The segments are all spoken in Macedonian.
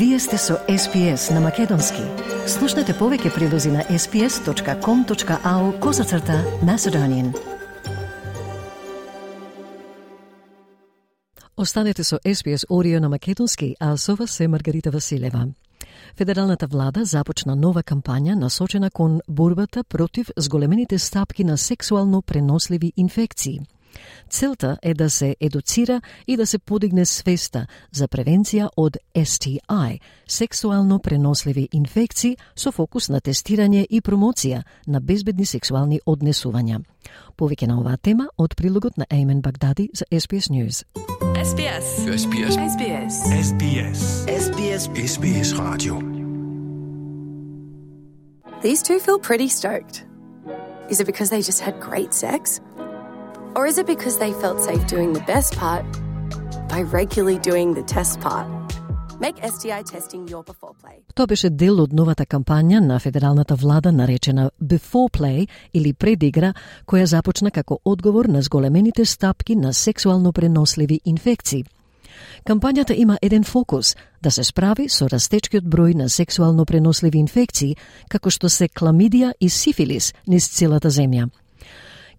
Вие сте со SPS на Македонски. Слушнете повеќе прилози на sps.com.au козацрта Macedonian. Останете со SPS Орио на Македонски, а со вас се Маргарита Василева. Федералната влада започна нова кампања насочена кон борбата против зголемените стапки на сексуално преносливи инфекции – Целта е да се едуцира и да се подигне свеста за превенција од STI, сексуално преносливи инфекции со фокус на тестирање и промоција на безбедни сексуални однесувања. Повеќе на оваа тема од прилогот на Еймен Багдади за SBS News. SBS. SBS. SBS. SBS. SBS. SBS Radio. These two feel pretty stoked. Is it because they just had great sex? Or is it because they felt safe doing the best part by regularly doing the test part? Make STI testing your before play. Тоа беше дел од новата кампања на федералната влада наречена Before Play или предигра, која започна како одговор на зголемените стапки на сексуално преносливи инфекции. Кампањата има еден фокус да се справи со растечкиот број на сексуално преносливи инфекции, како што се кламидија и сифилис низ целата земја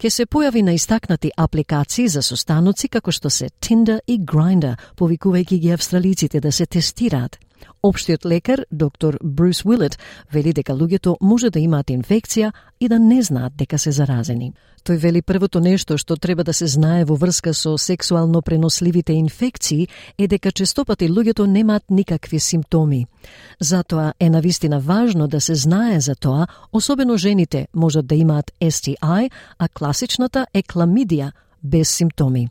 ќе се појави на истакнати апликации за состаноци како што се Tinder и Grindr, повикувајќи ги австралиците да се тестираат. Обштиот лекар, доктор Брус Уилет, вели дека луѓето може да имаат инфекција и да не знаат дека се заразени. Тој вели првото нешто што треба да се знае во врска со сексуално преносливите инфекции е дека честопати луѓето немаат никакви симптоми. Затоа е навистина важно да се знае за тоа, особено жените можат да имаат STI, а класичната е кламидија, без симптоми.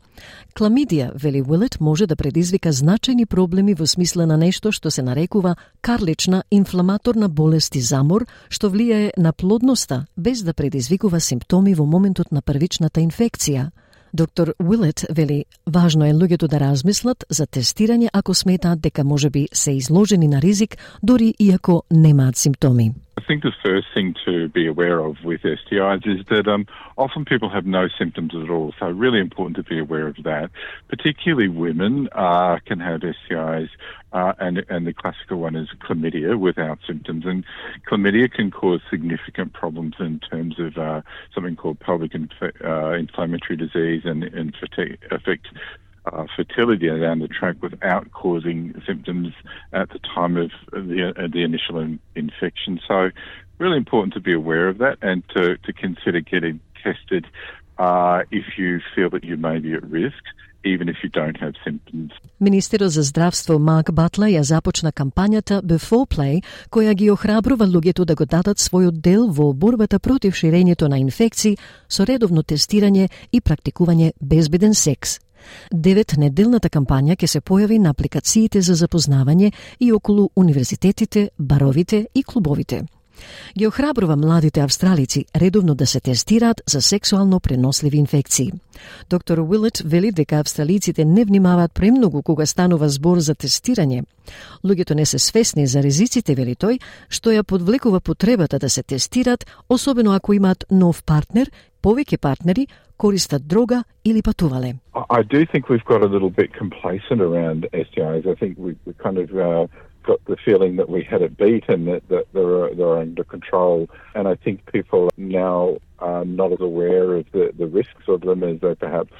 Кламидија, вели Уилет, може да предизвика значајни проблеми во смисла на нешто што се нарекува карлична инфламаторна болест и замор, што влијае на плодноста без да предизвикува симптоми во моментот на првичната инфекција. Доктор Уилет вели, важно е луѓето да размислат за тестирање ако сметаат дека можеби се изложени на ризик, дори иако немаат симптоми. I think the first thing to be aware of with STIs is that um, often people have no symptoms at all. So really important to be aware of that. Particularly women uh, can have STIs, uh, and and the classical one is chlamydia without symptoms. And chlamydia can cause significant problems in terms of uh, something called pelvic inf- uh, inflammatory disease and, and affect uh, fertility down the track without causing symptoms at the time of the, uh, the initial in, infection. So, really important to be aware of that and to, to consider getting tested uh, if you feel that you may be at risk. even if you don't have symptoms. Министерот за здравство Марк Батла ја започна кампањата Before Play, која ги охрабрува луѓето да го дадат својот дел во борбата против ширењето на инфекции со редовно тестирање и практикување безбеден секс. Девет неделната кампања ќе се појави на апликациите за запознавање и околу универзитетите, баровите и клубовите. Ги охрабрува младите австралици редовно да се тестираат за сексуално преносливи инфекции. Доктор Уилет вели дека австралиците не внимаваат премногу кога станува збор за тестирање. Луѓето не се свесни за ризиците, вели тој, што ја подвлекува потребата да се тестираат, особено ако имаат нов партнер, повеќе партнери користат дрога или патувале. I do think we've got a little bit complacent around STIs. I think we, we kind of uh, got the feeling that we had it beat and that, that they're, they're under control. And I think people now are not as aware of the, the risks of them as they perhaps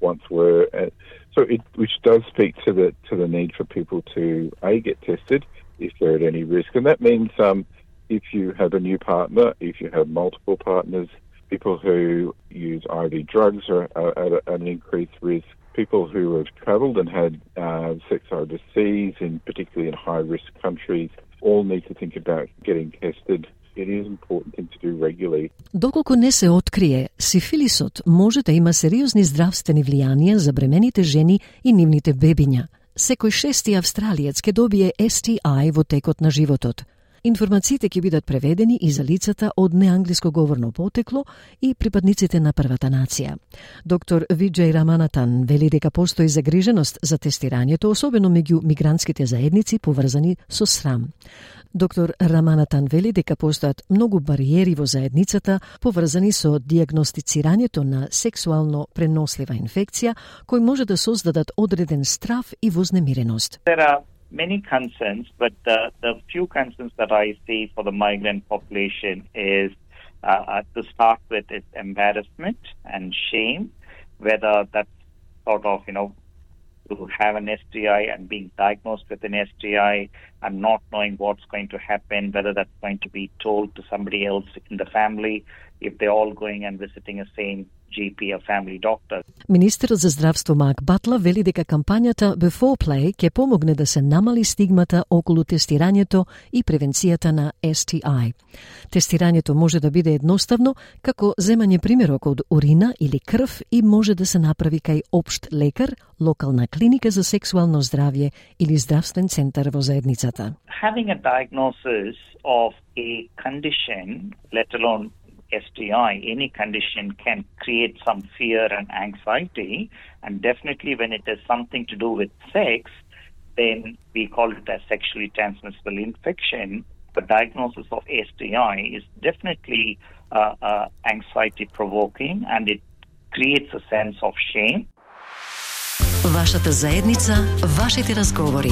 once were. So it, which does speak to the to the need for people to a get tested if they're at any risk, and that means um, if you have a new partner, if you have multiple partners, people who use IV drugs are, at, an increased risk. People who have travelled and had uh, sex overseas, in particularly in high-risk countries, all need to think about getting tested. It is important thing to do regularly. Доколку не се открие, сифилисот може да има сериозни здравствени влијанија за бремените жени и нивните бебиња. Секој шести австралиец ке добие STI во текот на животот. Информациите ќе бидат преведени и за лицата од неанглиско говорно потекло и припадниците на првата нација. Доктор Виджеј Раманатан вели дека постои загриженост за тестирањето, особено меѓу мигрантските заедници поврзани со срам. Доктор Раманатан вели дека постојат многу бариери во заедницата поврзани со диагностицирањето на сексуално пренослива инфекција, кои може да создадат одреден страф и вознемиреност. There are many concerns, but the, the few concerns that I see for the migrant population is uh, uh, to start with is embarrassment and shame, whether that's sort of, you know, to have an STI and being diagnosed with an STI and not knowing what's going to happen, whether that's going to be told to somebody else in the family, if they're all going and visiting a same GP, or family doctor. Министерот за здравство Мак Батла вели дека кампањата Before Play ќе помогне да се намали стигмата околу тестирањето и превенцијата на STI. Тестирањето може да биде едноставно, како земање примерок од урина или крв и може да се направи кај општ лекар, локална клиника за сексуално здравје или здравствен центар во заедницата. Having a diagnosis of a condition, let alone STI, any condition can create some fear and anxiety. And definitely, when it has something to do with sex, then we call it a sexually transmissible infection. The diagnosis of STI is definitely uh, uh, anxiety provoking and it creates a sense of shame. Вашата заедница, вашите разговори.